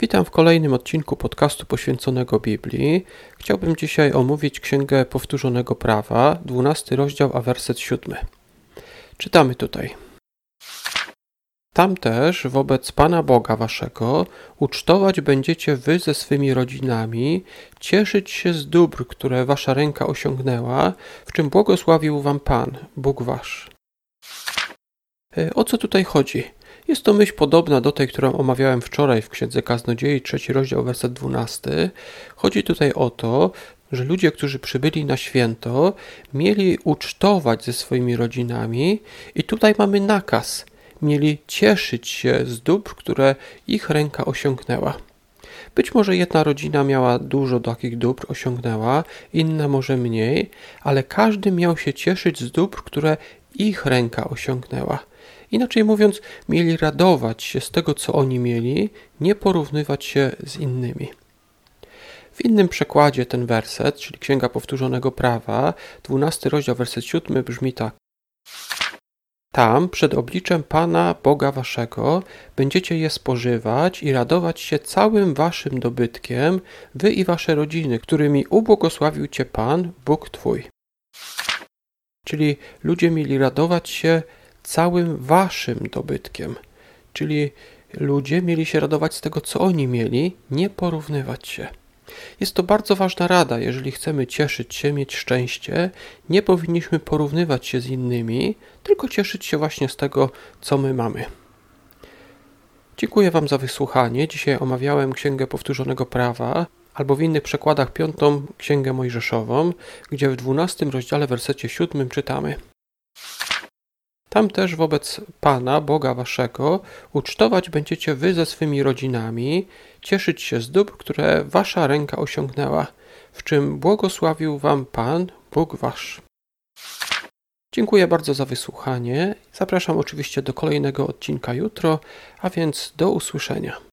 Witam w kolejnym odcinku podcastu poświęconego Biblii. Chciałbym dzisiaj omówić Księgę Powtórzonego Prawa, 12 rozdział, a werset 7. Czytamy tutaj. Tam też wobec Pana Boga Waszego ucztować będziecie Wy ze swymi rodzinami, cieszyć się z dóbr, które Wasza ręka osiągnęła, w czym błogosławił Wam Pan, Bóg Wasz. E, o co tutaj chodzi? Jest to myśl podobna do tej, którą omawiałem wczoraj w Księdze Kaznodziei, trzeci rozdział, werset 12. Chodzi tutaj o to, że ludzie, którzy przybyli na święto, mieli ucztować ze swoimi rodzinami i tutaj mamy nakaz. Mieli cieszyć się z dóbr, które ich ręka osiągnęła. Być może jedna rodzina miała dużo takich dóbr, osiągnęła, inna może mniej, ale każdy miał się cieszyć z dóbr, które ich ręka osiągnęła. Inaczej mówiąc, mieli radować się z tego, co oni mieli, nie porównywać się z innymi. W innym przekładzie ten werset, czyli Księga Powtórzonego Prawa, 12 rozdział, werset 7 brzmi tak. Tam, przed obliczem Pana Boga Waszego, będziecie je spożywać i radować się całym Waszym dobytkiem, Wy i Wasze rodziny, którymi ubłogosławił Cię Pan, Bóg Twój. Czyli ludzie mieli radować się całym waszym dobytkiem. Czyli ludzie mieli się radować z tego, co oni mieli, nie porównywać się. Jest to bardzo ważna rada, jeżeli chcemy cieszyć się, mieć szczęście, nie powinniśmy porównywać się z innymi, tylko cieszyć się właśnie z tego, co my mamy. Dziękuję Wam za wysłuchanie. Dzisiaj omawiałem Księgę Powtórzonego Prawa, albo w innych przekładach piątą Księgę Mojżeszową, gdzie w dwunastym rozdziale, wersecie siódmym czytamy – tam też wobec Pana, Boga Waszego, ucztować będziecie Wy ze swymi rodzinami, cieszyć się z dóbr, które Wasza ręka osiągnęła, w czym błogosławił Wam Pan, Bóg Wasz. Dziękuję bardzo za wysłuchanie. Zapraszam oczywiście do kolejnego odcinka jutro, a więc do usłyszenia.